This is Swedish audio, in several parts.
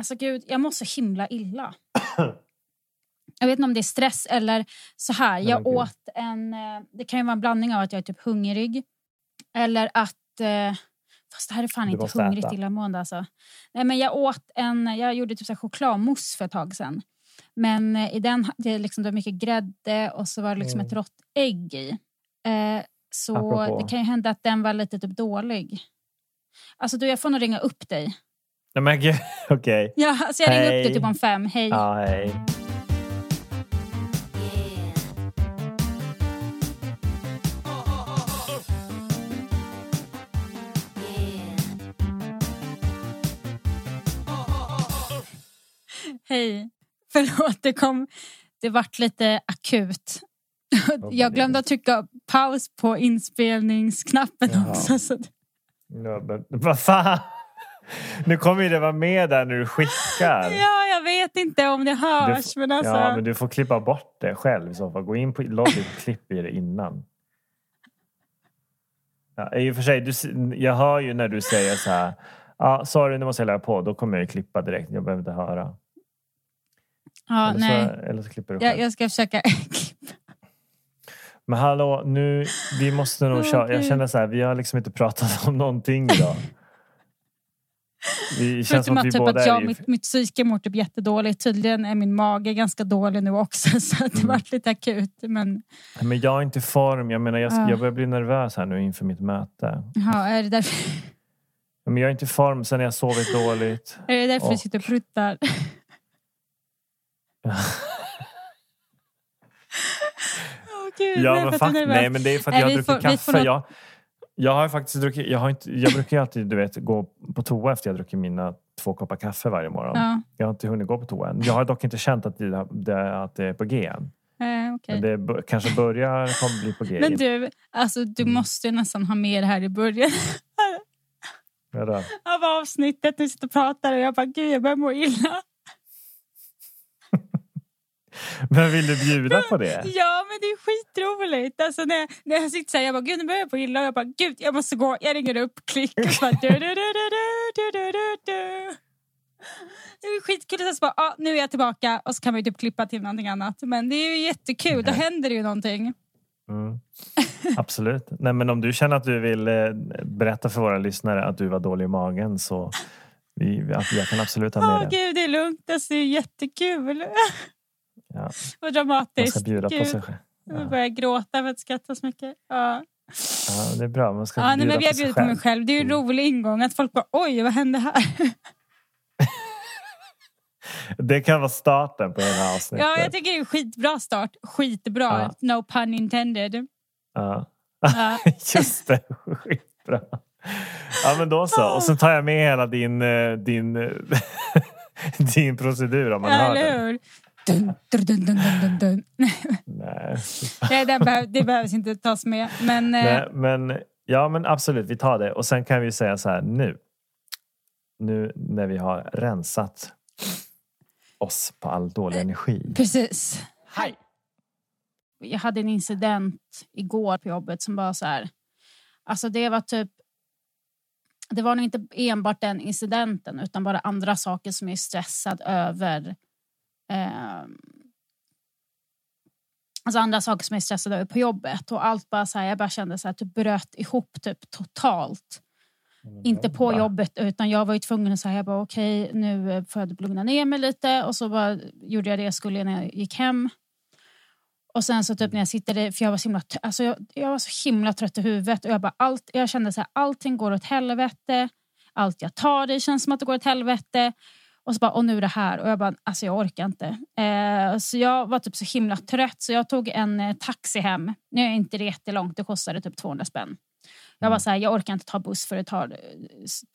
Alltså gud, jag mår så himla illa. Jag vet inte om det är stress eller så här. Jag gud. åt en... eh, Det kan ju vara en blandning av att jag är typ hungrig. Eller att... eh, Fast det här är fan Du inte hungrigt äta. illamående alltså. Nej men jag åt en... Jag gjorde typ så här chokladmousse för ett tag sedan. Men eh, i den det är liksom, det var mycket grädde och så var det liksom Mm. ett rått ägg i. Eh, så Apropå. det kan ju hända att den var lite typ dålig. Alltså du, jag får nog ringa upp dig. Nej men okej. Ja, alltså jag ringer upp dig typ om fem. Hej. Ja, hej. Hej. Förlåt, det kom... Det vart lite akut. Jag glömde att trycka paus på inspelningsknappen Jaha. också. Så... Ja, men, vad fan? Nu kommer ju det vara med där när du skickar. Ja, jag vet inte om det hörs. men alltså... Ja, men du får klippa bort det själv i så fall. Gå in på logget och klipp i det innan. Ja, I och för sig, du, jag hör ju när du säger så här. Ja, sorry, nu måste jag lägga på. Då kommer jag ju klippa direkt. Jag behöver inte höra. ja, eller, nej. Så, eller så klipper du Jag, själv. jag ska försöka... Men hallå, nu, vi måste nog köra. Jag känner så här, vi har liksom inte pratat om någonting idag. Det Förutom att att, typ att jag, är i... mitt, mitt psyke mår typ jättedåligt. Tydligen är min mage ganska dålig nu också. Så det Mm. vart lite akut. Men Men jag är inte i form. Jag menar, jag, Ja. jag börjar bli nervös här nu inför mitt möte. ja, är det därför, Men jag är inte i form sen jag sovit dåligt. är det därför du Och- sitter och pruttar? Åh gud, Ja, men du är nervös. nej, men det är för att Nej, jag har druckit kaffe. nog- Jag, jag har faktiskt druckit, jag, har inte, jag brukar alltid du vet, gå på toa efter jag druckit mina två koppar kaffe varje morgon. Ja, Jag har inte hunnit gå på toa än. Jag har dock inte känt att det, det, att det är på G än. eh, okej. Men det kanske börjar kommer bli på G. Men du, alltså, du Mm. måste ju nästan ha med det här i början Vadå? av avsnittet. Du sitter och pratar och jag bara, gud jag börjar må illa. Men vill du bjuda på det? Ja, men det är skitroligt. Alltså när, när jag sitter så här, jag bara, gud nu börjar jag på illa. Jag bara, gud jag måste gå. Jag ringer upp, klick. Och bara, du, du, du, du, du, du, du. Det är skitkul. Så bara, ah, nu är jag tillbaka. Och så kan vi typ klippa till någonting annat. Men det är ju jättekul. Då händer det ju någonting. Mm. Absolut. Nej, men om du känner att du vill eh, berätta för våra lyssnare att du var dålig i magen så vi, jag kan absolut ha med oh, det. Gud, det är lugnt. Alltså, det är jättekul. Ja, Vad man dramatiskt. ska bjuda på Gud, sig själv. Jag Ja. börjar gråta för att skratta så mycket. Ja. Ja, det är bra. Man ska Ja, nej, bjuda men vi på har bjudit på mig själv. Det är ju en Mm. rolig ingång. Att folk bara, oj vad hände här? Det kan vara starten på det här avsnittet. Ja, jag tycker det är en skitbra start. Skitbra. No pun intended. Ja. Ja. Just det, skitbra. Ja men då så. Och så tar jag med hela din, eh, din, eh, din procedur om man hör Eller den. Dun, dun, dun, dun, dun, dun, dun. Nej. Nej, det, behöv, det behövs inte tas med. Men eh, Nej, men ja men absolut, vi tar det. Och sen kan vi säga så här nu. Nu när vi har rensat oss på all dålig energi. precis. Hej! Jag hade en incident igår på jobbet som var så här. Alltså det var typ. Det var nog inte enbart den incidenten utan bara andra saker som jag är stressad över. Eh, alltså andra saker som jag är stressad över på jobbet och allt bara så här. Jag bara kände så här att det bröt ihop typ totalt. Inte på jobbet utan jag var ju tvungen att säga jag bara okej nu eh, får jag lugna ner mig lite och så bara gjorde jag det jag skulle när jag gick hem. Och sen så typ när jag sitter där, för jag var så himla, alltså jag, jag var så himla trött i huvudet och jag bara allt, jag kände så här allting går åt helvete. Allt jag tar det känns som att det går åt helvete. Och så bara, och nu är det här. Och jag bara, alltså jag orkar inte. Eh, så jag var typ så himla trött så jag tog en eh, taxi hem. Nu är inte det jättelångt, det kostade typ 200 spänn. Jag var så här, jag orkar inte ta buss för det tar eh,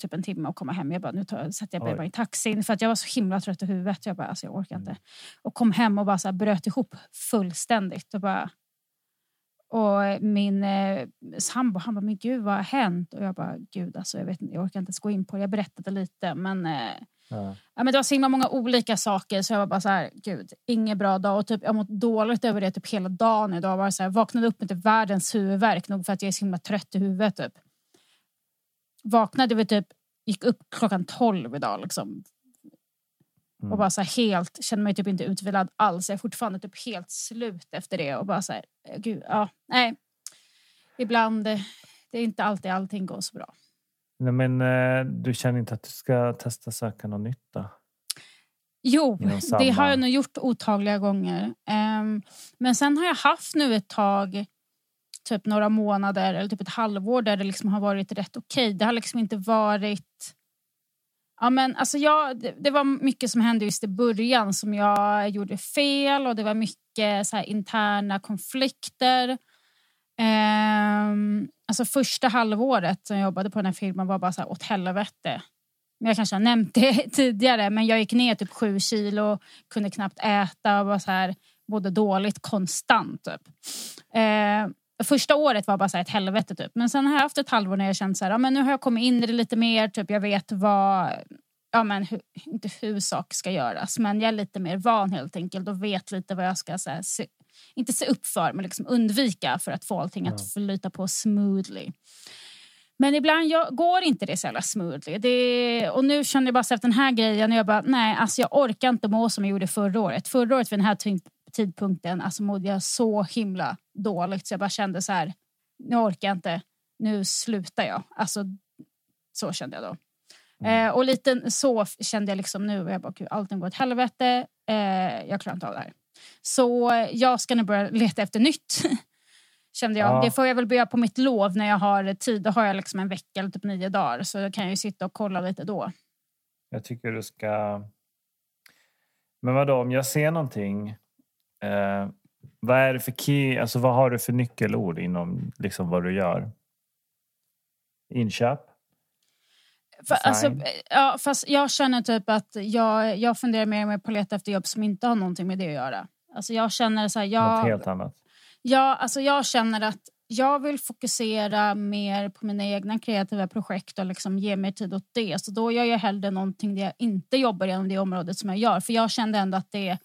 typ en timme att komma hem. Jag bara, nu tar, sätter jag mig bara i taxin för att jag var så himla trött i huvudet. Jag bara, alltså jag orkar inte. Och kom hem och bara så här bröt ihop fullständigt. Och, bara, och min eh, sambo han bara, men gud vad har hänt? Och jag bara, gud alltså jag, vet inte, jag orkar inte ens gå in på det. Jag berättade lite men eh, Ja. Ja, men det var så himla många olika saker så jag var bara så här, gud, ingen bra dag. Och typ, jag har mått dåligt över det typ hela dagen idag. Var så här, vaknade upp med typ världens huvudvärk nog för att jag är så himla trött i huvudet. Typ. Vaknade vi typ, gick upp klockan 12 idag liksom. Mm. Och bara så här helt, känner mig typ inte utvilad alls. Jag är fortfarande typ helt slut efter det. Och bara så här, gud, ja, nej. Ibland, eh, det är inte alltid allting går så bra. Nej, men eh, du känner inte att du ska testa söka något nytt då? Jo, Inom det samma- har jag nog gjort otaliga gånger. Ehm, men sen har jag haft nu ett tag, typ några månader eller typ ett halvår där det liksom har varit rätt okej. Det har liksom inte varit... Ja, men alltså jag, det, det var mycket som hände just i början som jag gjorde fel och det var mycket så interna konflikter. Ehm, alltså första halvåret som jag jobbade på den här filmen var bara så här åt helvete. Men jag kanske har nämnt det tidigare, men jag gick ner typ sju kilo, kunde knappt äta och var så här, både dåligt konstant. Typ. Eh, första året var bara så här ett helvete, typ. men sen har jag haft ett halvår när jag känt så här, ja, men nu har jag kommit in i det lite mer. Typ, jag vet vad, ja, men hu, inte hur saker ska göras, men jag är lite mer van helt enkelt och vet lite vad jag ska så här, se, inte se upp för, men liksom undvika för att få allting att flyta på smoothly. Men ibland jag, går inte det så jävla smoothly. Det, och nu känner jag bara efter den här grejen, jag bara, nej, alltså jag orkar inte må som jag gjorde förra året. Förra året vid den här tidpunkten alltså mådde jag så himla dåligt så jag bara kände så här, nu orkar jag inte, nu slutar jag. Alltså, så kände jag då. Eh, och lite så kände jag liksom nu. Jag bara, gud, allting går åt helvete. Eh, jag klarar inte av det här. Så eh, jag ska nu börja leta efter nytt. Kände jag. Ja. Det får jag väl börja på mitt lov när jag har tid. Då har jag liksom en vecka eller typ nio dagar. Så då kan jag ju sitta och kolla lite då. Jag tycker du ska... Men vadå, om jag ser någonting. Eh, vad är det för key, alltså vad har du för nyckelord inom liksom vad du gör? Inköp? För, alltså, Design. ja, fast jag känner typ att jag, jag funderar mer och mer på att leta efter jobb som inte har någonting med det att göra. Alltså jag känner så här, Något jag, helt annat? Ja, alltså jag känner att jag vill fokusera mer på mina egna kreativa projekt och liksom ge mer tid åt det. Så då gör jag hellre någonting där jag inte jobbar inom det området som jag gör. För jag kände ändå att det...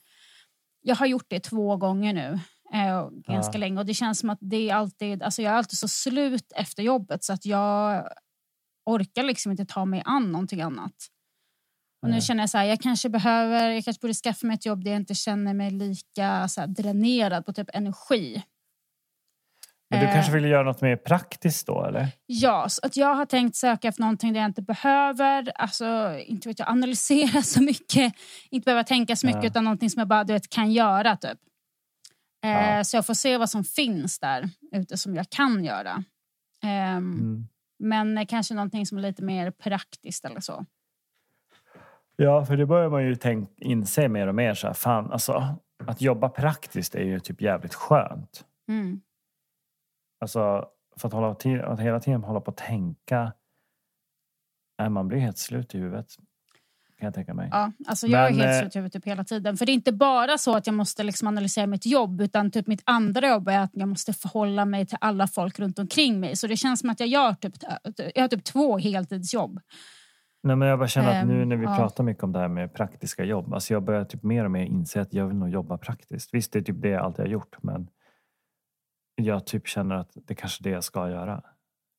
Jag har gjort det två gånger nu. Eh, och ganska Ja. länge. Och det känns som att det är alltid... Alltså jag är alltid så slut efter jobbet så att jag orkar liksom inte ta mig an någonting annat. Och nu känner jag så här, jag kanske behöver, jag kanske borde skaffa mig ett jobb där jag inte känner mig lika så här, dränerad på typ energi. Men du Eh. kanske vill göra något mer praktiskt då eller? Ja, så att jag har tänkt söka efter någonting där jag inte behöver alltså, inte vet jag, analysera så mycket, inte behöva tänka så mycket Ja. utan någonting som jag bara du vet, kan göra. Typ. Eh, Ja. Så jag får se vad som finns där ute som jag kan göra. Ehm, Mm. Men eh, kanske någonting som är lite mer praktiskt eller så. Ja, för det börjar man ju tänk, inse mer och mer. Så här, fan, alltså, att jobba praktiskt är ju typ jävligt skönt. Mm. Alltså, för att, hålla till, att hela tiden hålla på att tänka. Nej, man blir helt slut i huvudet. Kan jag tänka mig. Ja, alltså jag är Men, helt eh, slut i huvudet typ hela tiden. För det är inte bara så att jag måste liksom analysera mitt jobb utan typ mitt andra jobb är att jag måste förhålla mig till alla folk runt omkring mig. Så det känns som att jag gör typ, jag har typ två heltidsjobb. Nej, men jag bara känner att nu Ehm, när vi ja. pratar mycket om det här med praktiska jobb. Alltså jag börjar typ mer och mer inse att jag vill nog jobba praktiskt. Visst, det är typ det jag alltid har gjort. Men jag typ känner att det kanske är det jag ska göra.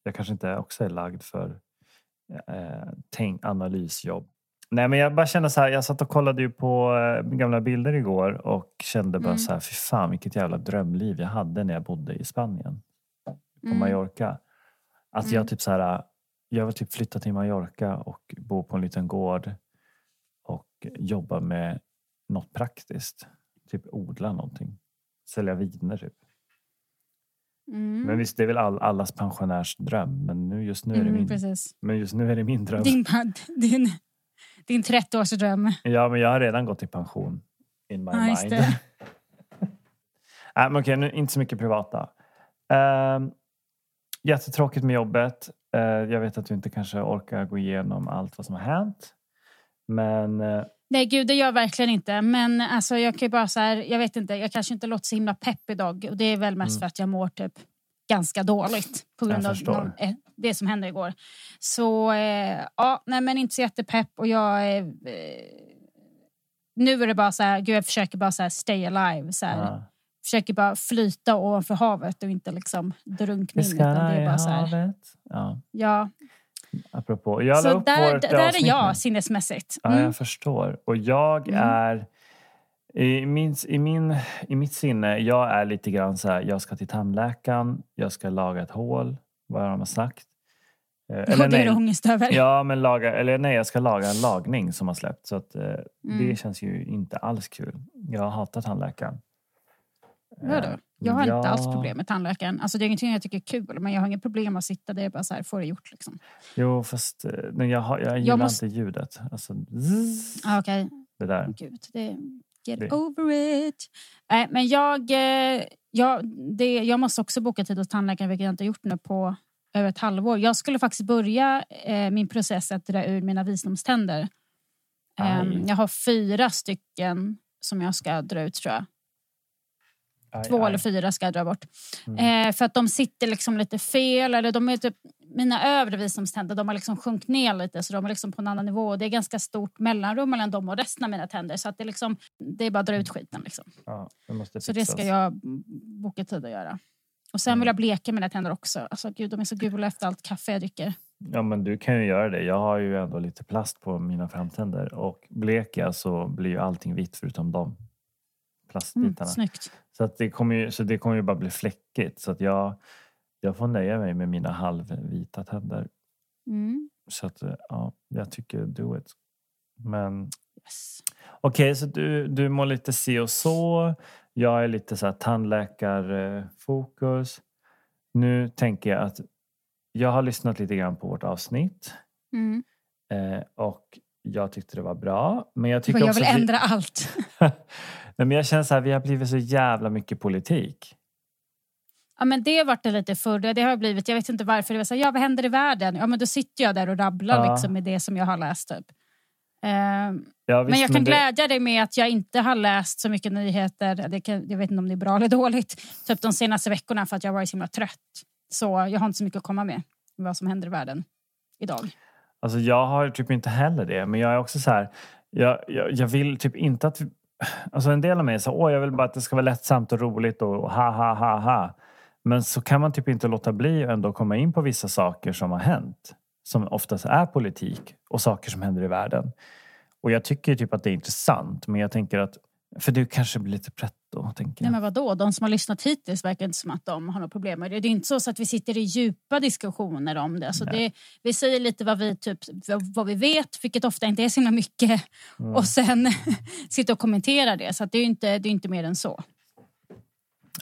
Jag kanske inte också är lagd för eh, tänk, analysjobb. Nej, men jag bara känner så här. Jag satt och kollade ju på eh, gamla bilder igår och kände bara Mm. så här. Fy fan vilket jävla drömliv jag hade när jag bodde i Spanien. På Mm. Mallorca. Att Mm. jag typ så här. Jag vill typ flytta till Mallorca och bo på en liten gård och jobba med något praktiskt. Typ odla någonting. Sälja viner typ. Mm. Men visst, det är väl all, allas pensionärs dröm. Men nu, just nu är det Mm, min, precis. men just nu är det min dröm. Din, din, din 30-årsdröm. Ja, men jag har redan gått i pension. In my Ja, mind. Nej, men okej, nu, inte så mycket privata. Um, jättetråkigt med jobbet. Eh, jag vet att du inte kanske orkar gå igenom allt vad som har hänt. Men eh, Nej, gud, det gör jag verkligen inte. Men alltså, jag kan ju bara så här, jag vet inte, jag kanske inte låter så himla pepp idag. Och det är väl mest Mm. för att jag mår typ ganska dåligt på grund av någon, eh, det som hände igår. Så eh, ja, nej men inte så jättepepp och jag eh, nu är det bara så här, gud jag försöker bara så här stay alive. Så här. ja. Försöker bara flyta ovanför havet och inte liksom drunkna in. Det är bara så här. Ja. ja, Apropå, jag Så där, där är jag sinnesmässigt. Ja, Mm. jag förstår. Och jag Mm. är... I, min, i, min, I mitt sinne, jag är lite grann så här, jag ska till tandläkaren, jag ska laga ett hål, vad de har sagt. Eh, Och det är du ångest över. Ja, men laga, eller nej, jag ska laga en lagning som har släppt. Så att, eh, Mm. det känns ju inte alls kul. Jag hatar tandläkaren. Vadå? Eh, Jag har ja, inte alls problem med tandläkaren. Alltså det är ingenting jag tycker är kul, men jag har inget problem att sitta där bara så här, få det gjort. Liksom. Jo, fast eh, men jag, har, jag gillar måste- inte ljudet. Alltså, zzz, Ah, Okej, det där. gud. Det, get Det- over it. Nej, men jag, eh, jag, det, jag måste också boka tid hos tandläkaren, vilket jag inte har gjort nu på över ett halvår. Jag skulle faktiskt börja eh, min process att dra ur mina visdomständer. Aj. jag har fyra stycken som jag ska dra ut, tror jag. Aj, Två aj. eller fyra ska jag dra bort. Mm. Eh, för att de sitter liksom lite fel. Eller de är typ, mina övre visdomständer de har liksom sjunkit ner lite så de är liksom på en annan nivå. Det är ganska stort mellanrum mellan dem och resten av mina tänder. Så att det, är liksom, det är bara att dra ut skiten. Liksom. Ja, det Så det ska jag boka tid att göra. Och sen vill jag bleka mina tänder också. Alltså, gud, de är så gula efter allt kaffe jag dricker. Ja, men du kan ju göra det. Jag har ju ändå lite plast på mina framtänder och bleker jag så blir ju allting vitt förutom de Mm, plastbitarna. snyggt. så, att det kommer ju, så det kommer ju bara bli fläckigt. Så att jag, jag får nöja mig med mina halvvita tänder. Mm. Så att, ja, jag tycker do it. Men Yes. okej, så du, du mår lite si och så. Jag är lite så här tandläkarfokus. Nu tänker jag att jag har lyssnat lite grann på vårt avsnitt. Mm. Eh, och jag tyckte det var bra. Men jag tycker jag också vill att vi- ändra allt. Men jag känner så här, vi har blivit så jävla mycket politik. Ja, men det har varit det lite förr. Det har blivit, jag vet inte varför. Det var så här, ja, vad händer i världen? Ja, men då sitter jag där och rabblar Ja. liksom, med det som jag har läst. Typ. Ehm, Ja, visst, men jag kan det, glädja dig med att jag inte har läst så mycket nyheter. Det kan, jag vet inte om det är bra eller dåligt. Typ de senaste veckorna för att jag har varit så himla trött. Så jag har inte så mycket att komma med. med Vad som händer i världen idag. Alltså, jag har typ inte heller det. Men jag är också så här, jag, jag, jag vill typ inte att... Alltså en del av mig är så åh jag vill bara att det ska vara lättsamt och roligt och, och ha ha ha ha. Men så kan man typ inte låta bli att ändå komma in på vissa saker som har hänt. Som oftast är politik och saker som händer i världen. Och jag tycker typ att det är intressant. Men jag tänker att, för du kanske blir lite pretto. Tänker Nej, jag. men vadå? De som har lyssnat hittills verkar inte som att de har något problem med det. Det är inte så, så att vi sitter i djupa diskussioner om det. Alltså det vi säger lite vad vi, typ, vad, vi vet, vilket ofta inte är så himla mycket. Mm. Och sen sitter och kommenterar det. Så det är inte, det är inte mer än så.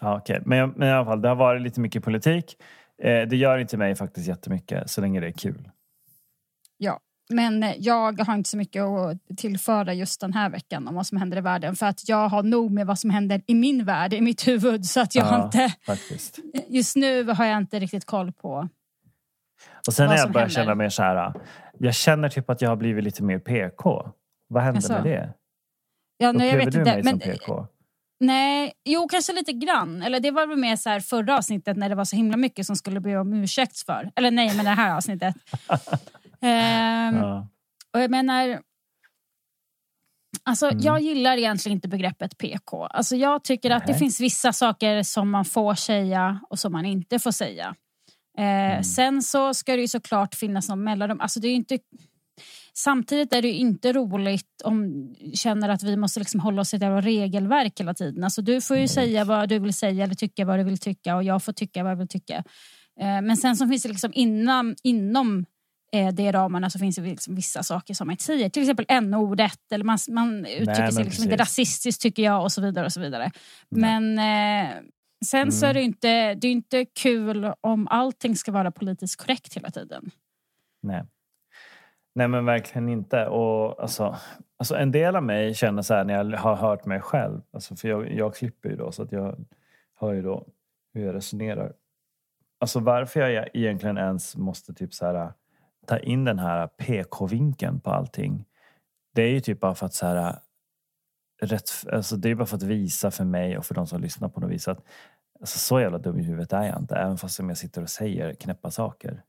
Ja, okej. men, men i alla fall, det har varit lite mycket politik. Eh, det gör inte mig faktiskt jättemycket så länge det är kul. Ja. Men eh, jag har inte så mycket att tillföra just den här veckan om vad som händer i världen. För att jag har nog med vad som händer i min värld, i mitt huvud. Så att jag Ja. inte, faktiskt. just nu har jag inte riktigt koll på. Och sen när jag börjar händer. känna mer så här. Jag känner typ att jag har blivit lite mer PK. Vad hände Jaså? med det? Ja, nu, jag vet du inte. mig Men, som PK? Nej, jo kanske lite grann. Eller det var väl mer så här förra avsnittet när det var så himla mycket som skulle be om ursäkt för. Eller nej, men det här avsnittet. Ehm, Ja. Och jag menar... Alltså, Mm. Jag gillar egentligen inte begreppet PK. Alltså, jag tycker att det Nej. finns vissa saker som man får säga och som man inte får säga. Eh, Mm. Sen så ska det ju såklart finnas någon mellanrum. Alltså, det är ju inte... Samtidigt är det ju inte roligt om känner att vi måste liksom hålla oss till ett regelverk hela tiden. Alltså, du får ju Nej. säga vad du vill säga eller tycka vad du vill tycka och jag får tycka vad jag vill tycka. Eh, Men sen så finns det liksom inom, inom eh, de ramarna så finns det liksom vissa saker som man inte säger. Till exempel n-ordet eller man, man uttrycker men sig liksom inte rasistiskt tycker jag och så vidare. och så vidare. Men eh, sen så är Mm. det inte, det är inte kul om allting ska vara politiskt korrekt hela tiden. Nej. Nej men verkligen inte. Och alltså, alltså en del av mig känner så här när jag har hört mig själv. Alltså för jag, jag klipper ju då så att jag hör ju då hur jag resonerar. Alltså varför jag egentligen ens måste typ så här ta in den här PK-vinkeln på allting. Det är ju typ bara för att så här rätt, alltså det är bara för att visa för mig och för de som lyssnar på något vis att alltså så jävla dum i huvudet är jag inte. Även fast som jag sitter och säger knäppa saker.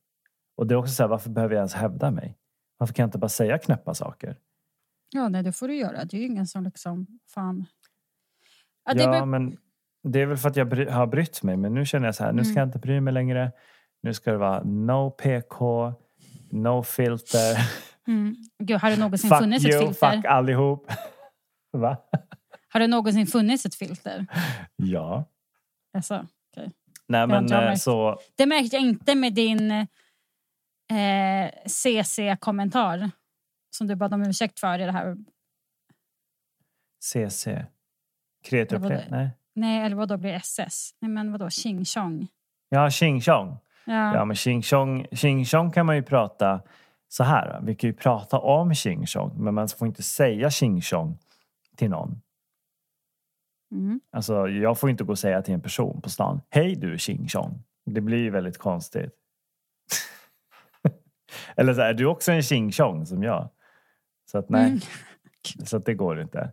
Och det är också så här, varför behöver jag ens hävda mig? Varför kan jag inte bara säga knäppa saker? Ja, nej, det får du göra. Det är ju ingen som liksom... Fan. Ja, det Ja, men det är väl för att jag bry, har brytt mig. Men nu känner jag så här, nu ska Mm. jag inte bry mig längre. Nu ska det vara no PK. No filter. Mm. Gud, har det någonsin fuck funnits you, ett filter? fuck allihop. Va? Har det någonsin funnits ett filter? Ja. Alltså, Nej men jag eh, så... det märkte jag inte med din eh, CC-kommentar som du bad om ursäkt för i det här. CC. Kreatur? Nej. Nej, eller vad då blir det SS? Nej, men vadå? Ching chong? Ja, Xing Chong. Ja. Ja, men Xing Chong, Xing Chong kan man ju prata så här. Vi kan ju prata om Xing Chong, men man får inte säga Xing Chong till någon. Mm. Alltså, jag får inte gå och säga till en person på stan. Hej du Xing Chong. Det blir ju väldigt konstigt. Eller så här, är du också en Xing Chong som jag? Så att nej, Mm. så att det går inte.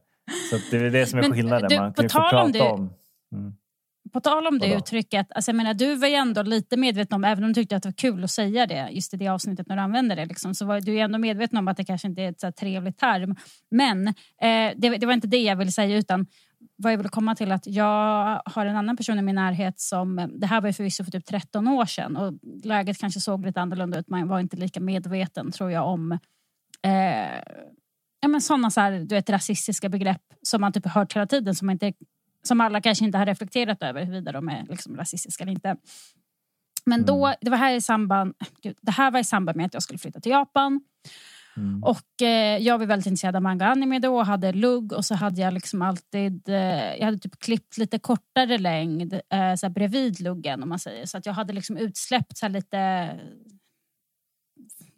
Så det är det som är Men, skillnaden. du, Man kan ju få om prata det- om... Mm. På tal om det Vadå? uttrycket, alltså jag menar, du var ju ändå lite medveten om, även om du tyckte att det var kul att säga det just i det avsnittet när du använde det, liksom, så var du ju ändå medveten om att det kanske inte är ett så trevligt term. Men eh, det, det var inte det jag ville säga, utan vad jag ville komma till att jag har en annan person i min närhet som, det här var ju förvisso för typ 13 år sedan och läget kanske såg lite annorlunda ut, man var inte lika medveten tror jag om eh, ja, men sådana så här, du vet, rasistiska begrepp som man typ har hört hela tiden som, man inte, som alla kanske inte har reflekterat över huruvida de är liksom rasistiska eller inte. Men då, det var här i samband, gud, det här var i samband med att jag skulle flytta till Japan. Mm. Och eh, jag var väldigt intresserad av manga och anime då och hade lugg och så hade jag liksom alltid, eh, jag hade typ klippt lite kortare längd eh, så bredvid luggen om man säger. Så att jag hade liksom utsläppt så lite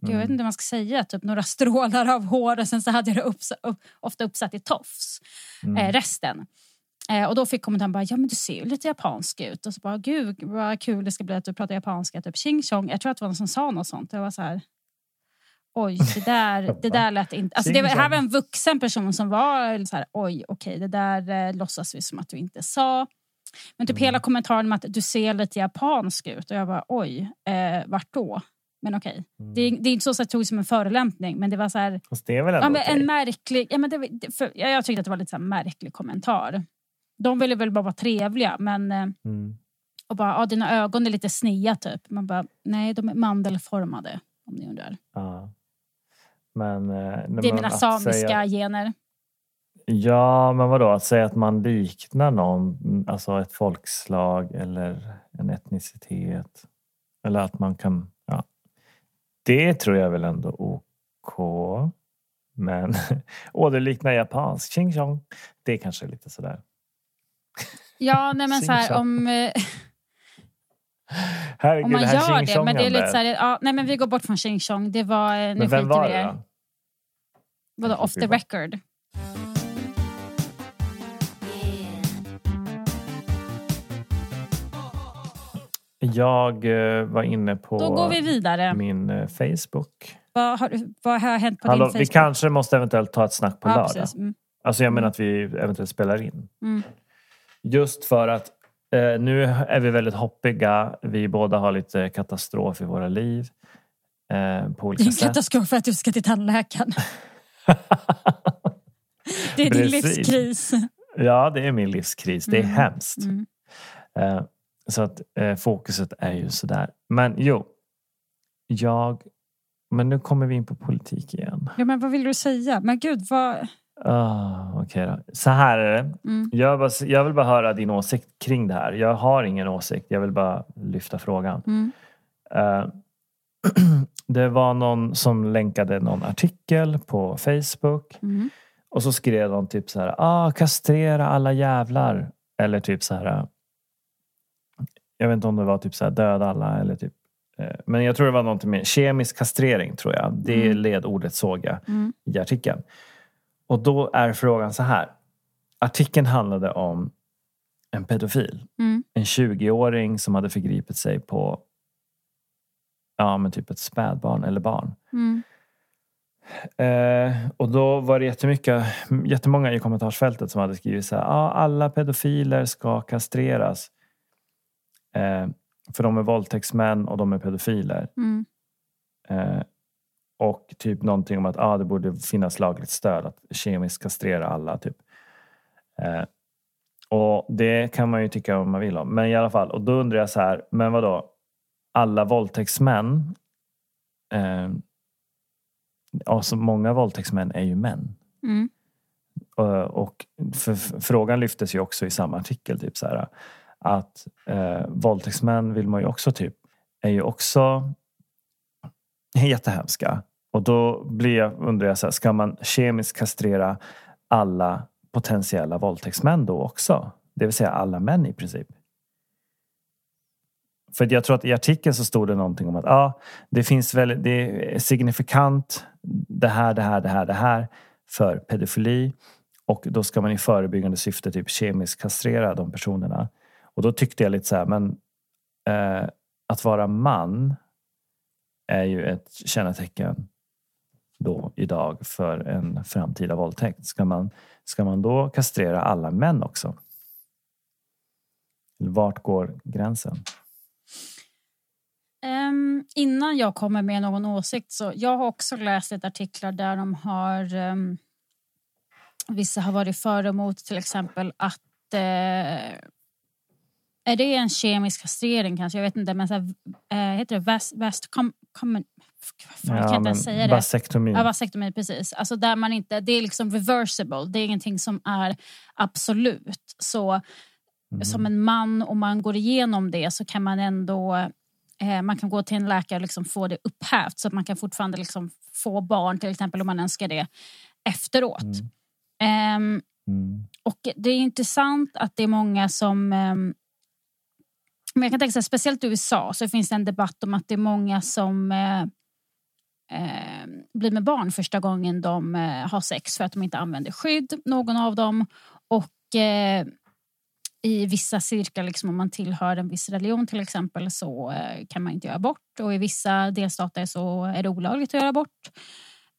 Gud, jag vet Mm. inte vad man ska säga, typ några strålar av hår och sen så hade jag det uppsa, upp, ofta uppsatt i tofs, Mm. eh, resten. Eh, och då fick kommentaren bara, ja men du ser ju lite japansk ut. Och så bara, gud vad kul det ska bli att du pratar japanska, typ ching chong. Jag tror att det var någon som sa något sånt. Jag var så här, oj, det där, det där lät inte... Alltså det var, här var en vuxen person som var så här, oj, okej, det där eh, låtsas vi som att du inte sa. Men typ Mm. hela kommentaren om att du ser lite japansk ut. Och jag bara, oj, eh, vart då? Men okej, Mm. det, är- det är inte så att jag tog det som en förolämpning, men det var så här, Fast det är väl ändå ja, men okej? en märklig... Ja, men det, för, jag, jag tyckte att det var lite så märklig kommentar. De ville väl bara vara trevliga, men... eh, Mm. Och bara, ja, dina ögon är lite snea typ. Man bara, nej de är mandelformade. Om ni undrar. Ja. Men, eh, Det är mina samiska säga- gener. Ja, men vadå? Att säga att man liknar någon, alltså ett folkslag eller en etnicitet. Eller att man kan... Ja. Det tror jag väl ändå OK. Men åh, det liknar japansk. Ching chong. Det kanske är lite sådär. Ja, nej men så här, om, eh, Herregud, om man det gör det. Men det är lite så här, ja, nej men vi går bort från ching chong. Det var, eh, nu Men vem var vi det då? Vadå off the record? Jag eh, var inne på Då går vi vidare. min Facebook. Vad har, vad har hänt på Hallå, din vi Facebook? kanske måste eventuellt ta ett snack på ja, lördag. Mm. Alltså jag menar Mm. att vi eventuellt spelar in. Mm. Just för att eh, nu är vi väldigt hoppiga. Vi båda har lite katastrof i våra liv. Eh, på Det olika är en sätt. katastrof för att du ska till tandläkaren. Det är din Precis. livskris. ja, det är min livskris. Det är Mm. hemskt. Mm. Eh, så att eh, fokuset är ju sådär. Men jo, jag... Men nu kommer vi in på politik igen. Ja, men vad vill du säga? Men gud, vad... Ah, Okej då. Så här är det. Mm. Jag, bara, jag vill bara höra din åsikt kring det här. Jag har ingen åsikt. Jag vill bara lyfta frågan. Mm. Eh, det var någon som länkade någon artikel på Facebook Mm. och så skrev de typ så här. Ah, kastrera alla jävlar. Eller typ så här. Jag vet inte om det var typ så här döda alla eller typ. eh, Men jag tror det var någonting med kemisk kastrering tror jag. Det Mm. ledordet såg jag Mm. i artikeln. Och då är frågan så här. Artikeln handlade om en pedofil. Mm. En 20-åring som hade förgripit sig på ja, men typ ett spädbarn eller barn. Mm. Eh, och då var det jättemycket, jättemånga i kommentarsfältet som hade skrivit så här. Ah, alla pedofiler ska kastreras. Eh, för de är våldtäktsmän och de är pedofiler. Mm. Eh, och typ någonting om att ah, det borde finnas lagligt stöd att kemiskt kastrera alla. Typ. Eh, och det kan man ju tycka vad man vill om. Men i alla fall, och då undrar jag så här, men vad då? Alla våldtäktsmän, eh, alltså många våldtäktsmän är ju män. Mm. Eh, Och för, frågan lyftes ju också i samma artikel. Typ så här, att eh, våldtäktsmän vill man ju också typ, är ju också jättehemska. Och då blir jag, undrar jag, så här, ska man kemiskt kastrera alla potentiella våldtäktsmän då också? Det vill säga alla män i princip. För jag tror att i artikeln så stod det någonting om att ja, det finns väl, det är signifikant det här, det här, det här, det här för pedofili. Och då ska man i förebyggande syfte typ kemiskt kastrera de personerna. Och då tyckte jag lite så här, men eh, att vara man är ju ett kännetecken då idag för en framtida våldtäkt. Ska man, ska man då kastrera alla män också? Vart går gränsen? Um, innan jag kommer med någon åsikt så jag har också läst ett artiklar där de har um, vissa har varit för och emot till exempel att uh, är det en kemisk kastrering kanske? Jag vet inte men så här, eh, heter det com, com, fan, jag kan inte ens säga det. Vasektomi. Ja, vasektomi, precis. Alltså där man inte, det är liksom reversible. Det är ingenting som är absolut. Så Mm. som en man, om man går igenom det så kan man ändå eh, man kan gå till en läkare och liksom få det upphävt så att man kan fortfarande liksom få barn till exempel om man önskar det efteråt. Mm. Ehm, Mm. och det är intressant att det är många som... ehm, men jag kan tänka sig, speciellt i USA så finns det en debatt om att det är många som eh, eh, blir med barn första gången de eh, har sex för att de inte använder skydd, någon av dem. Och eh, i vissa cirklar, liksom, om man tillhör en viss religion till exempel, så eh, kan man inte göra abort. Och i vissa delstater så är det olagligt att göra abort.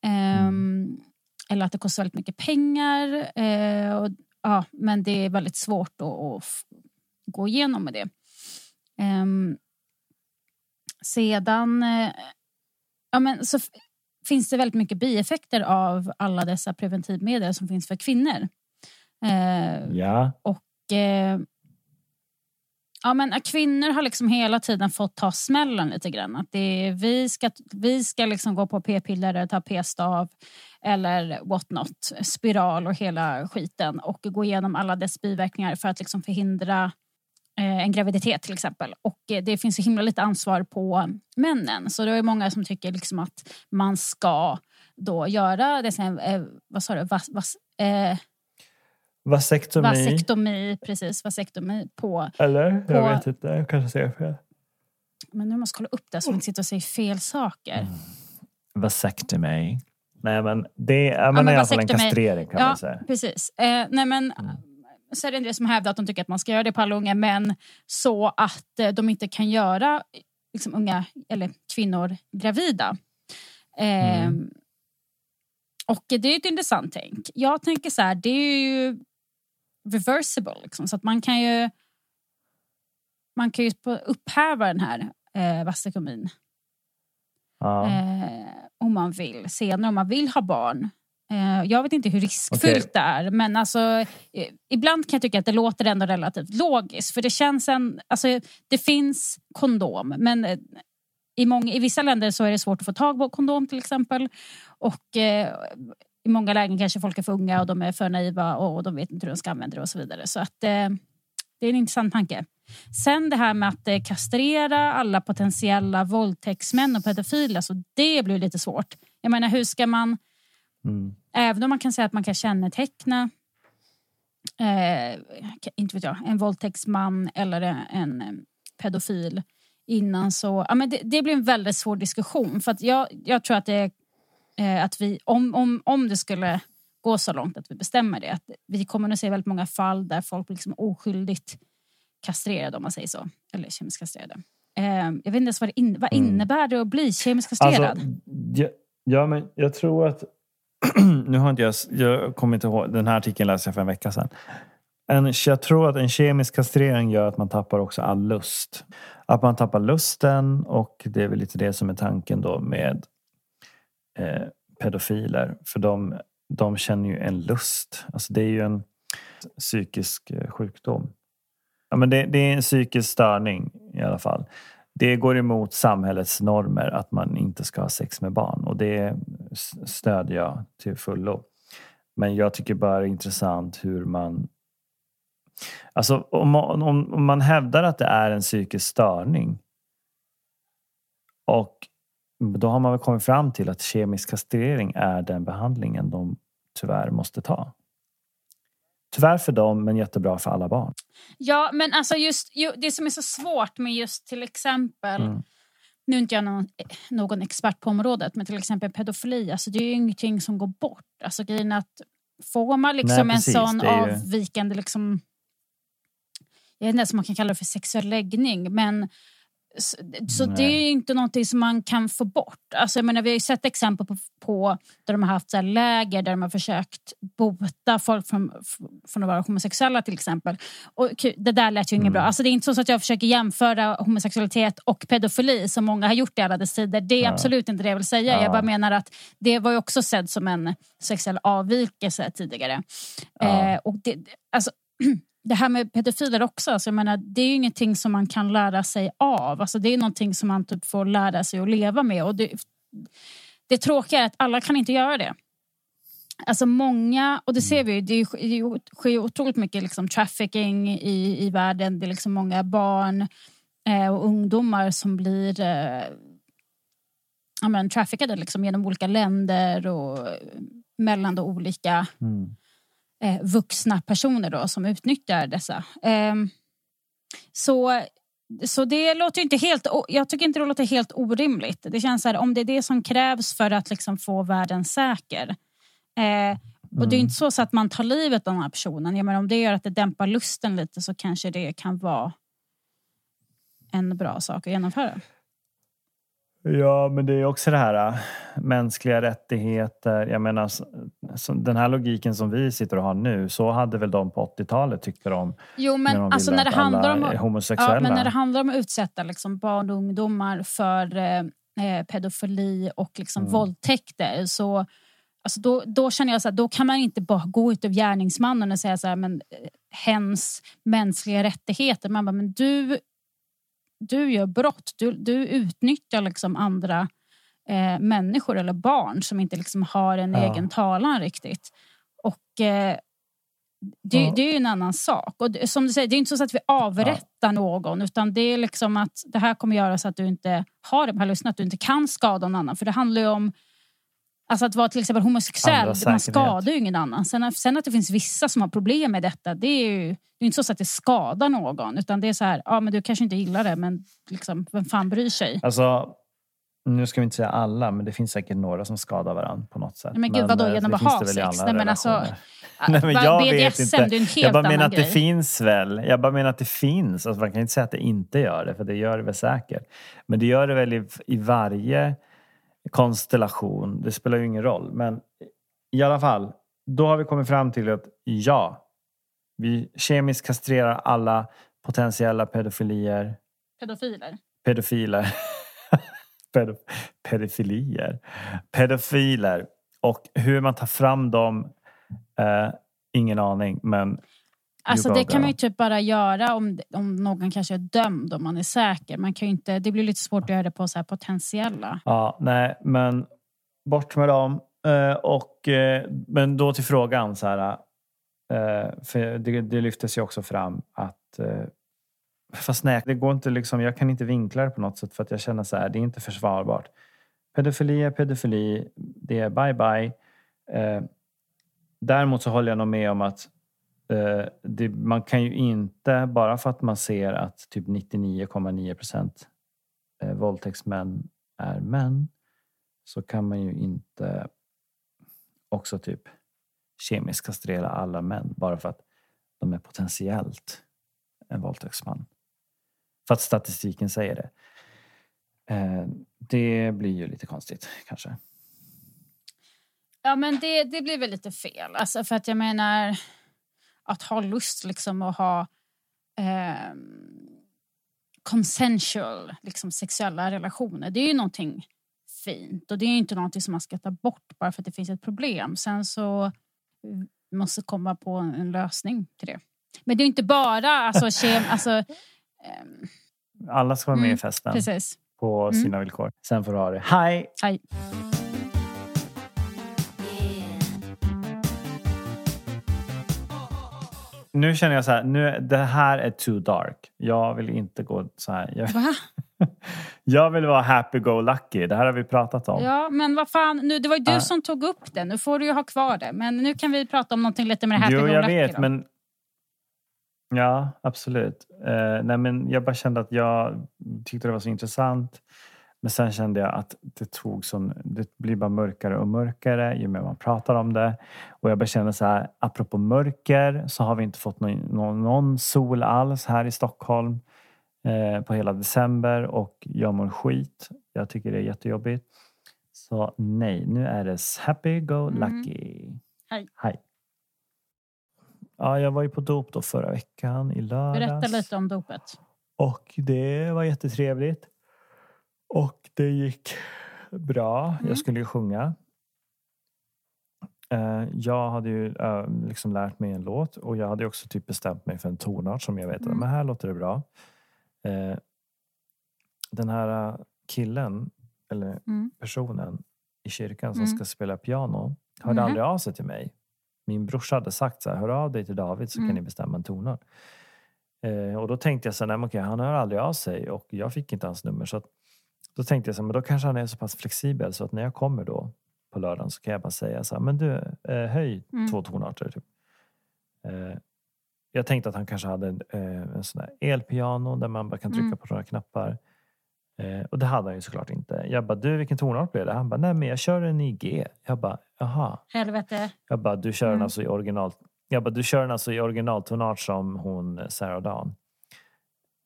Ehm, eller att det kostar väldigt mycket pengar. Eh, och, ja, men det är väldigt svårt att, att gå igenom med det. Ehm, sedan eh, ja, men så finns det väldigt mycket bieffekter av alla dessa preventivmedel som finns för kvinnor. Eh, Ja. och eh, ja, men kvinnor har liksom hela tiden fått ta smällen lite grann. Att det är, vi ska, vi ska liksom gå på p-piller eller ta p-stav eller what not, spiral och hela skiten och gå igenom alla dess biverkningar för att liksom förhindra en graviditet till exempel. Och eh, det finns så himla lite ansvar på männen. Så det är många som tycker liksom att man ska då göra det sen, eh, vad sa du, vas, vas, eh, Vasektomi. vasektomi, precis, vasektomi på Eller? På- Jag vet inte. Jag kanske säger fel. Men nu måste jag kolla upp det så vi inte sitter och säger fel saker. Mm. Vasektomi. Nej men det är, ja, men men i alla fall en kastrering kan Ja, man säga. precis. Eh, nej men, Mm. Så är det en del som hävdar att de tycker att man ska göra det på alla unga män så att eh, de inte kan göra liksom, unga eller kvinnor gravida. Eh, Mm. Och det är ett intressant tänk. Jag tänker så här, det är ju reversible. Liksom, så att man kan ju man kan ju upphäva den här eh, vasektomin Ja. eh, om man vill senare, om man vill ha barn. Eh, jag vet inte hur riskfyllt Okej. det är men alltså, eh, ibland kan jag tycka att det låter ändå relativt logiskt. För det känns en, alltså, det finns kondom men eh, i, många, i vissa länder så är det svårt att få tag på kondom till exempel. Och eh, i många lägen kanske folk är för unga och de är för naiva och de vet inte hur de ska använda det och så vidare. Så att, eh, det är en intressant tanke. Sen det här med att eh, kastrera alla potentiella våldtäktsmän och pedofiler, så det blir lite svårt. Jag menar, hur ska man, Mm. även om man kan säga att man kan känneteckna eh, inte vet jag, en våldtäktsman eller en eh, pedofil innan så... Ja, men det, det blir en väldigt svår diskussion. För att jag, jag tror att, det, eh, att vi, om, om, om det skulle gå så långt att vi bestämmer det, att vi kommer att se väldigt många fall där folk blir liksom oskyldigt kastrerade om man säger så. Eller kemiskt kastrerade. Eh, jag vet inte ens vad, det in, vad Mm. innebär det att bli kemiskt kastrerad? Alltså, ja, ja, men jag tror att... nu har inte jag... Jag kommer inte ihåg. Den här artikeln läste jag för en vecka sedan. En, jag tror att en kemisk kastrering gör att man tappar också all lust. Att man tappar lusten och det är väl lite det som är tanken då med eh, pedofiler. För de, de känner ju en lust. Alltså det är ju en psykisk eh, sjukdom. Ja, men det, det är en psykisk störning i alla fall. Det går emot samhällets normer att man inte ska ha sex med barn och det stödjer jag till fullo. Men jag tycker bara det är intressant hur man... Alltså om man, om, om man hävdar att det är en psykisk störning och då har man väl kommit fram till att kemisk kastrering är den behandlingen de tyvärr måste ta. Tyvärr för dem, men jättebra för alla barn. Ja, men alltså just ju, det som är så svårt med just till exempel Mm. nu är inte jag någon, någon expert på området, men till exempel pedofili, alltså det är ju ingenting som går bort. Alltså grejen att får man liksom Nej, precis, en sån ju- avvikande, liksom, jag vet inte ens om man kan kalla det för sexuell läggning, men så, så det är ju inte någonting som man kan få bort. Alltså jag menar, vi har ju sett exempel på, på där de har haft så läger där de har försökt bota folk från, från att vara homosexuella till exempel. Och det där lät ju inget Mm. bra. Alltså det är inte så att jag försöker jämföra homosexualitet och pedofili som många har gjort i alla dess tider. Det är Ja. absolut inte det jag vill säga. Ja. Jag bara menar att det var ju också sedd som en sexuell avvikelse tidigare. Ja. Eh, och det, alltså, det här med pedofiler också, alltså jag menar, det är ju ingenting som man kan lära sig av. Alltså det är någonting som man typ får lära sig att leva med. Och det, det tråkiga är att alla kan inte göra det. Alltså många, och det ser vi ju, det, sker ju otroligt mycket liksom trafficking i, i världen. Det är liksom många barn eh, och ungdomar som blir eh, ja, men, traffickade liksom genom olika länder och mellan olika Mm eh, vuxna personer då, som utnyttjar dessa. Ehm, så, så det låter inte helt... Jag tycker inte det låter helt orimligt. Det känns så här, om det är det som krävs för att liksom få världen säker. Eh, och det är ju Mm. inte så, så att man tar livet av den här personen. Jag menar, om det gör att det dämpar lusten lite så kanske det kan vara en bra sak att genomföra. Ja, men det är också det här äh, mänskliga rättigheter. Jag menar, den här logiken som vi sitter och har nu, så hade väl de på 80-talet tyckte de. Jo, när men de alltså när det handlar om... homosexuella. Ja, men när det handlar om att utsätta liksom barn och ungdomar för eh, eh, pedofili och liksom Mm. våldtäkter så alltså då, då känner jag så här, då kan man inte bara gå ut av gärningsmannen och säga så här, men eh, hens mänskliga rättigheter. Man bara, men du, du gör brott. Du, du utnyttjar liksom andra eh, människor eller barn som inte liksom har en Ja. egen talan riktigt. Och eh, det, Ja. det är ju en annan sak. Och det, som du säger, det är inte så att vi avrättar någon utan det är liksom att det här kommer göra så att du inte har det på lyssnat, att du inte kan skada någon annan. För det handlar ju om Alltså att vara till exempel homosexuell, man skadar ju ingen annan. Sen, sen att det finns vissa som har problem med detta, det är ju det är inte så att det skadar någon. Utan det är så här, ja men du kanske inte gillar det, men liksom, vem fan bryr sig? Alltså, nu ska vi inte säga alla, men det finns säkert några som skadar varandra på något sätt. Men gud, vadå, eh, genom det att ha det sex? Nej, men alltså, relationer. Nej, men jag vet BDSM, inte. det är en helt Jag bara menar att det grej. finns väl. Jag bara menar att det finns. Alltså, man kan inte säga att det inte gör det, för det gör det väl säkert. Men det gör det väl i, i varje konstellation. Det spelar ju ingen roll. Men i alla fall, då har vi kommit fram till att ja, vi kemiskt kastrerar alla potentiella pedofilier, Pedofiler. pedofiler. Pedo, pedofilier. Pedofiler. Och hur man tar fram dem, eh, ingen aning. Men Alltså det kan man ju typ bara göra om, om någon kanske är dömd, om man är säker. Man kan inte, det blir lite svårt att göra det på så här potentiella. Ja, nej, men bort med dem. Eh, och, eh, men då till frågan så här. Eh, för det, det lyftes ju också fram att eh, fast nej, det går inte liksom. Jag kan inte vinkla det på något sätt för att jag känner så här. Det är inte försvarbart. Pedofili är pedofili. Det är bye bye. Eh, däremot så håller jag nog med om att Eh, det, man kan ju inte bara för att man ser att typ 99,9 procent eh, våldtäktsmän är män så kan man ju inte också typ kemiskt kastrera alla män bara för att de är potentiellt en våldtäktsman. För att statistiken säger det. Eh, det blir ju lite konstigt kanske. Ja men det, det blir väl lite fel. Alltså för att jag menar att ha lust liksom att ha eh, consensual liksom sexuella relationer. Det är ju någonting fint och det är ju inte någonting som man ska ta bort bara för att det finns ett problem. Sen så måste komma på en, lösning till det. Men det är inte bara alltså, kem, alltså ehm, Alla ska vara med Mm, i festen precis. på Mm. sina villkor. Sen får du ha det. Hej! Aj. Nu känner jag så här, nu, det här är too dark. Jag vill inte gå så här. Jag, Va? jag vill vara happy-go-lucky. Det här har vi pratat om. Ja, men vad fan, nu, det var ju du Ah. som tog upp det. Nu får du ju ha kvar det. Men nu kan vi prata om någonting lite mer happy jo, jag vet, då. men... Ja, absolut. Eh, nej, men jag bara kände att jag tyckte det var så intressant. Men sen kände jag att det tog sån, det blir bara mörkare och mörkare ju mer man pratar om det. Och jag bara kände så här, apropå mörker så har vi inte fått någon, någon, någon sol alls här i Stockholm eh, på hela december och jag mår skit. Jag tycker det är jättejobbigt. Så nej, nu är det happy go lucky. Hej. Hej. Ja, jag var ju på dop då förra veckan i lördags. Berätta lite om dopet. Och det var jättetrevligt. Och det gick bra. Mm. Jag skulle ju sjunga. Eh, Jag hade ju eh, liksom lärt mig en låt och jag hade också typ bestämt mig för en tonart som jag vet Mm. att men här låter det bra. Eh, Den här killen, eller Mm. personen i kyrkan som Mm. ska spela piano hörde Mhm. aldrig av sig till mig. Min brorsa hade sagt så här, hör av dig till David så Mm. kan ni bestämma en tonart. Eh, och då tänkte jag så här, nej okej, han hör aldrig av sig och jag fick inte hans nummer. Så att, då tänkte jag så här, men då kanske han är så pass flexibel så att när jag kommer då på lördagen så kan jag bara säga så här, men du, eh, höj Mm. två tonarter. Typ. Eh, jag tänkte att han kanske hade en, eh, en sån där elpiano där man bara kan trycka Mm. på några knappar. Eh, och det hade han ju såklart inte. Jag bara, du vilken tonart blev det? Han bara, nej men jag kör den i G. Jag bara, jaha. Helvete. Jag bara, du kör den Mm. alltså i original... Jag bara, du kör den alltså i originaltonart som hon Sarah Dawn.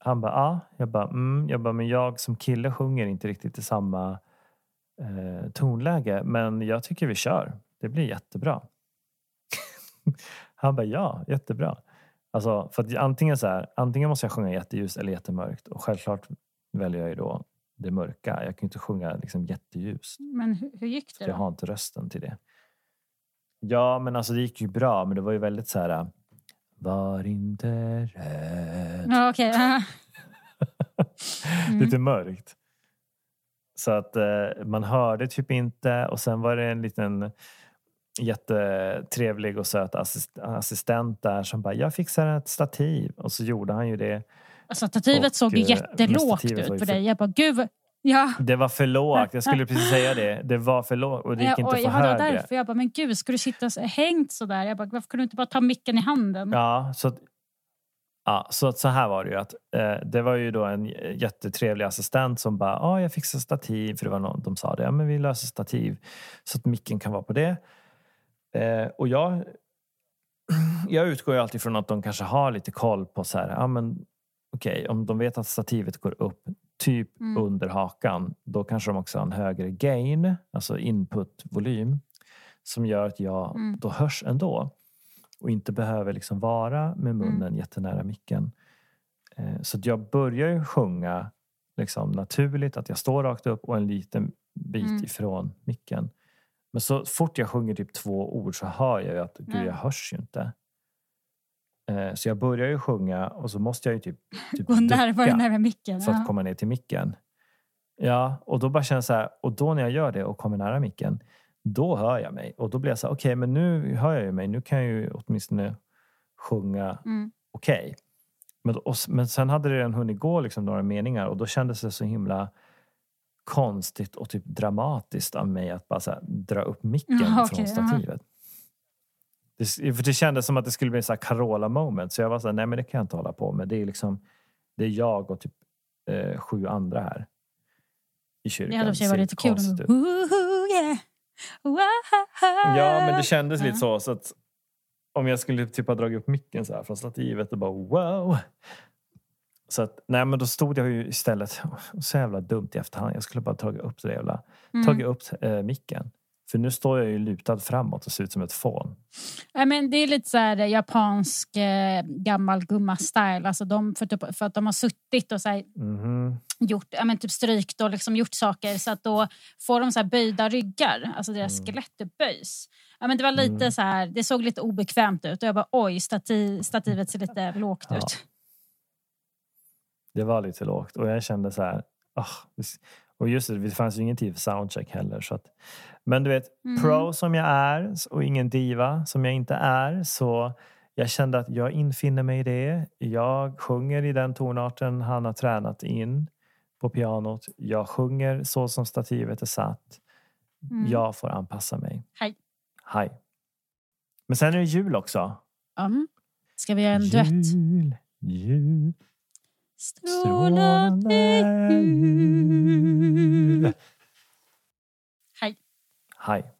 Han bara, ja. Jag bara, mm. Jag bara, men jag som kille sjunger inte riktigt i samma eh, tonläge. Men jag tycker vi kör. Det blir jättebra. Han bara, ja, jättebra. Alltså, för antingen så här, antingen måste jag sjunga jätteljust eller jättemörkt. Och självklart väljer jag ju då det mörka. Jag kan ju inte sjunga liksom jätteljust. Men hur, hur gick det Jag då? har inte rösten till det. Ja, men alltså det gick ju bra. Men det var ju väldigt så här... Var inte rädd. Ja, ja. Mm. Lite mörkt. Så att eh, man hörde typ inte. Och sen var det en liten jättetrevlig och söt assist- assistent där som bara, jag fixar ett stativ. Och så gjorde han ju det. Alltså, stativet Och, såg ju eh, jättelågt ut på för- dig. Jag bara, gud. Ja. Det var för lågt. Jag skulle precis säga det. Det var för lågt och det gick Ja, inte jag hade högre. därför jag bara, men gud, ska du sitta så, hängt så där? Jag bara, varför kunde du inte bara ta micken i handen? Ja, så att, ja, så, att så här var det ju. Att, eh, det var ju då en jättetrevlig assistent som bara, ja, jag fixar stativ. För det var någon, de sa det, ja men vi löser stativ. Så att micken kan vara på det. Eh, och jag, jag utgår ju alltid från att de kanske har lite koll på så här, ja men okej, om de vet att stativet går upp typ Mm. under hakan, då kanske de också har en högre gain, alltså inputvolym, som gör att jag Mm. då hörs ändå och inte behöver liksom vara med munnen Mm. jättenära micken. Eh, så jag börjar ju sjunga liksom naturligt, att jag står rakt upp och en liten bit Mm. ifrån micken. Men så fort jag sjunger typ två ord så hör jag att gud, Ja. jag hörs ju inte. Eh, Så jag börjar ju sjunga och så måste jag ju typ, typ Gå närmare nära micken. för att Ja. komma ner till micken. Ja, och då bara känns så här, och då när jag gör det och kommer nära micken, då hör jag mig. Och då blir jag så här, okej, men nu hör jag ju mig. Nu kan jag ju åtminstone sjunga Mm. okej. Men, och, men sen hade det redan hunnit gå liksom några meningar och då kändes det så himla konstigt och typ dramatiskt av mig att bara här, dra upp micken Ja, från okej, stativet. Det, för det kändes som att det skulle bli en Carola moment. Så jag var så här, nej men det kan jag inte hålla på med. Det är liksom, det är jag och typ eh, sju andra här i kyrkan. Det hade varit lite kul. yeah. Ja, men det kändes lite Ja. så. så att om jag skulle typ ha dragit upp micken så här från stativet och bara wow. Så att, nej men då stod jag ju istället, så jävla dumt i efterhand. Jag skulle bara tagit upp det jävla, Mm. tagit upp eh, micken. För nu står jag ju lutad framåt och ser ut som ett fån. Nej, men det är lite så här japansk eh, gammal gumma-style. Alltså de, för, typ, för att de har suttit och så här, Mhm. gjort, ja, men typ strykt och liksom gjort saker så att då får de så här böjda ryggar. Alltså deras Mm. skelett böjs. Ja, men det var lite Mm. så här, det såg lite obekvämt ut och jag bara oj, stativ, stativet ser lite lågt Ja. ut. Det var lite lågt och jag kände så här, vis- och just det, det fanns ju ingen tid för soundcheck heller. Så att, men du vet, Mm. pro som jag är och ingen diva som jag inte är så Jag kände att jag infinner mig i det. Jag sjunger i den tonarten han har tränat in på pianot. Jag sjunger så som stativet är satt. Mm. Jag får anpassa mig. Hej. Hej. Men sen är det jul också. Mm. Ska vi göra en duett? Jul, jul, Strålande jul. Hej!